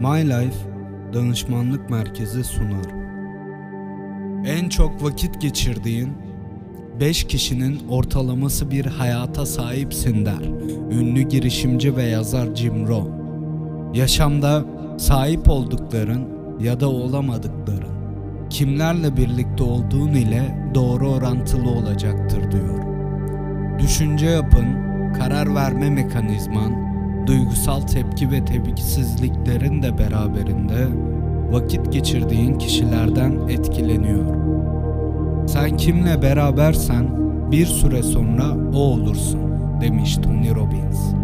My Life Danışmanlık Merkezi sunar. En çok vakit geçirdiğin 5 kişinin ortalaması bir hayata sahipsin der. Ünlü girişimci ve yazar Jim Rohn. Yaşamda sahip oldukların ya da olamadıkların kimlerle birlikte olduğun ile doğru orantılı olacaktır diyor. Düşünce yapın, karar verme mekanizman, duygusal tepki ve tepkisizliklerin de beraberinde vakit geçirdiğin kişilerden etkileniyor. Sen kimle berabersen bir süre sonra o olursun demiş Tony Robbins.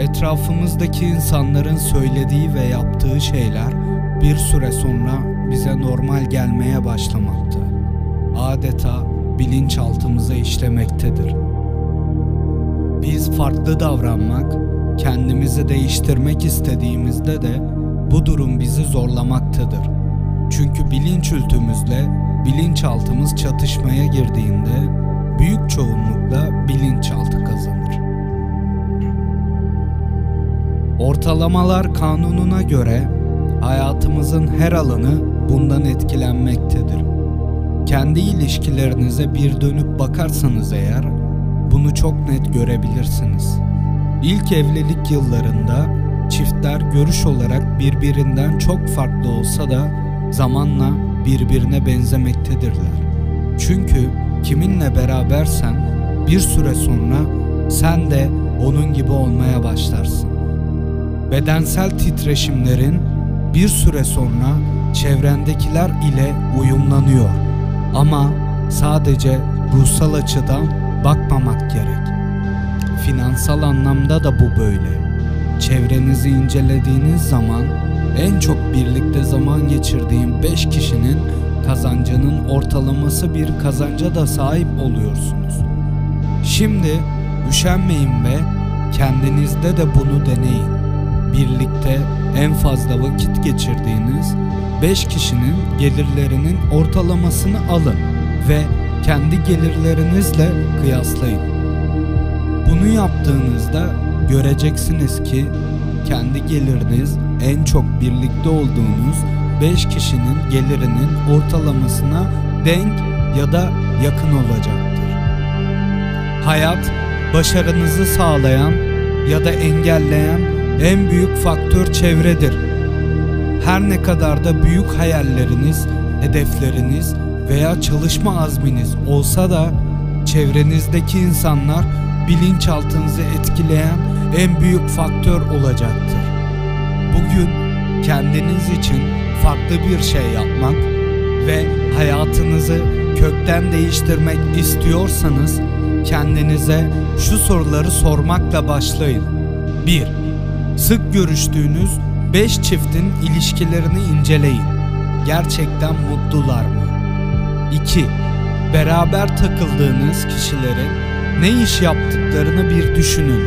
Etrafımızdaki insanların söylediği ve yaptığı şeyler bir süre sonra bize normal gelmeye başlamakta. Adeta bilinçaltımıza işlemektedir. Biz farklı davranmak, kendimizi değiştirmek istediğimizde de bu durum bizi zorlamaktadır. Çünkü bilinç ültümüzle bilinçaltımız çatışmaya girdiğinde büyük çoğunlukla bilinçaltı kazanır. Ortalamalar kanununa göre hayatımızın her alanı bundan etkilenmektedir. Kendi ilişkilerinize bir dönüp bakarsanız eğer bunu çok net görebilirsiniz. İlk evlilik yıllarında çiftler görüş olarak birbirinden çok farklı olsa da zamanla birbirine benzemektedirler. Çünkü kiminle berabersen bir süre sonra sen de onun gibi olmaya başlarsın. Bedensel titreşimlerin bir süre sonra çevrendekiler ile uyumlanıyor. Ama sadece ruhsal açıdan bakmamak gerek. Finansal anlamda da bu böyle. Çevrenizi incelediğiniz zaman en çok birlikte zaman geçirdiğin 5 kişinin kazancının ortalaması bir kazanca da sahip oluyorsunuz. Şimdi üşenmeyin ve kendinizde de bunu deneyin. Birlikte en fazla vakit geçirdiğiniz 5 kişinin gelirlerinin ortalamasını alın ve kendi gelirlerinizle kıyaslayın. Bunu yaptığınızda göreceksiniz ki kendi geliriniz en çok birlikte olduğunuz 5 kişinin gelirinin ortalamasına denk ya da yakın olacaktır. Hayat başarınızı sağlayan ya da engelleyen en büyük faktör çevredir. Her ne kadar da büyük hayalleriniz, hedefleriniz veya çalışma azminiz olsa da çevrenizdeki insanlar bilinçaltınızı etkileyen en büyük faktör olacaktır. Bugün kendiniz için farklı bir şey yapmak ve hayatınızı kökten değiştirmek istiyorsanız kendinize şu soruları sormakla başlayın. 1. Sık görüştüğünüz 5 çiftin ilişkilerini inceleyin. Gerçekten mutlular mı? 2. Beraber takıldığınız kişilerin ne iş yaptıklarını bir düşünün.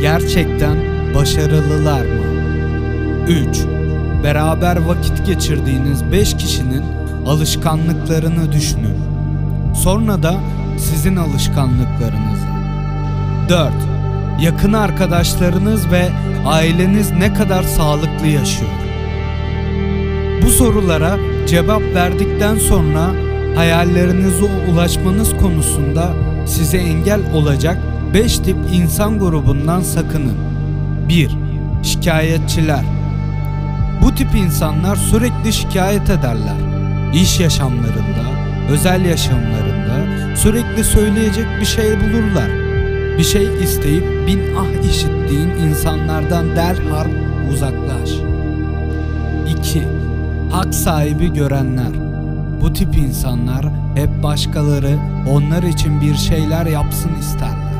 Gerçekten başarılılar mı? 3. Beraber vakit geçirdiğiniz 5 kişinin alışkanlıklarını düşünün. Sonra da sizin alışkanlıklarınızı. 4. Yakın arkadaşlarınız ve aileniz ne kadar sağlıklı yaşıyor? Bu sorulara cevap verdikten sonra hayallerinize ulaşmanız konusunda size engel olacak 5 tip insan grubundan sakının. 1. Şikayetçiler Bu tip insanlar sürekli şikayet ederler. İş yaşamlarında, özel yaşamlarında sürekli söyleyecek bir şey bulurlar. Bir şey isteyip bin ah işittiğin insanlardan derhal uzaklaş. 2. Hak sahibi görenler bu tip insanlar hep başkaları onlar için bir şeyler yapsın isterler.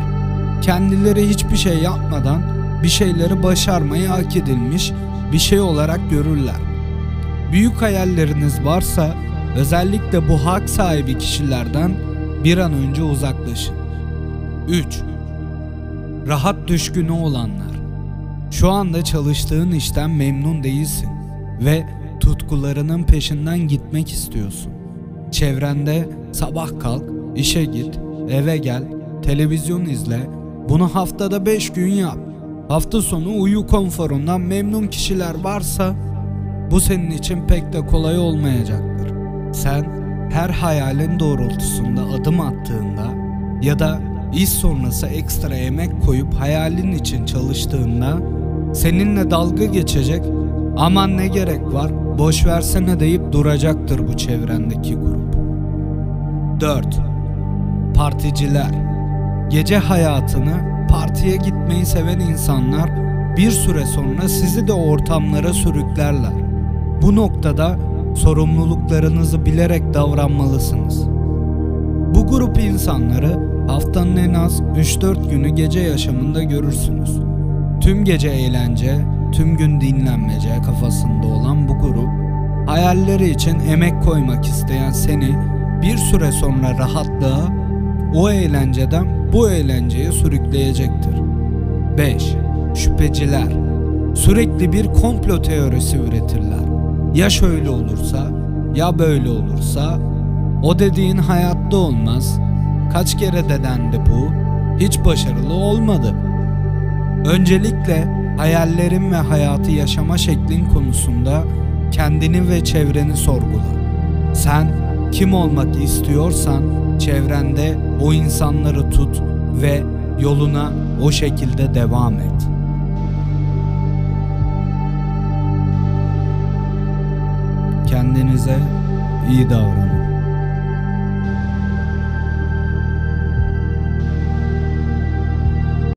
Kendileri hiçbir şey yapmadan bir şeyleri başarmayı hak edilmiş bir şey olarak görürler. Büyük hayalleriniz varsa özellikle bu hak sahibi kişilerden bir an önce uzaklaşın. 3. Rahat düşkünü olanlar. Şu anda çalıştığın işten memnun değilsin ve tutkularının peşinden gitmek istiyorsun. Çevrende sabah kalk, işe git, eve gel, televizyon izle, bunu haftada 5 gün yap. hafta sonu uyu konforundan memnun kişiler varsa bu senin için pek de kolay olmayacaktır. Sen her hayalin doğrultusunda adım attığında ya da iş sonrası ekstra emek koyup hayalin için çalıştığında seninle dalga geçecek aman ne gerek var boş versene deyip duracaktır bu çevrendeki grup. 4. Particiler Gece hayatını partiye gitmeyi seven insanlar bir süre sonra sizi de ortamlara sürüklerler. Bu noktada sorumluluklarınızı bilerek davranmalısınız. Bu grup insanları haftanın en az 3-4 günü gece yaşamında görürsünüz. Tüm gece eğlence, tüm gün dinlenmece kafasında olan bu grup, hayalleri için emek koymak isteyen seni bir süre sonra rahatlığa, o eğlenceden bu eğlenceye sürükleyecektir. 5. Şüpheciler Sürekli bir komplo teorisi üretirler. Ya şöyle olursa, ya böyle olursa, o dediğin hayatta olmaz. Kaç kere de bu, hiç başarılı olmadı. Öncelikle hayallerin ve hayatı yaşama şeklin konusunda kendini ve çevreni sorgula. Sen kim olmak istiyorsan çevrende o insanları tut ve yoluna o şekilde devam et. Kendinize iyi davranın.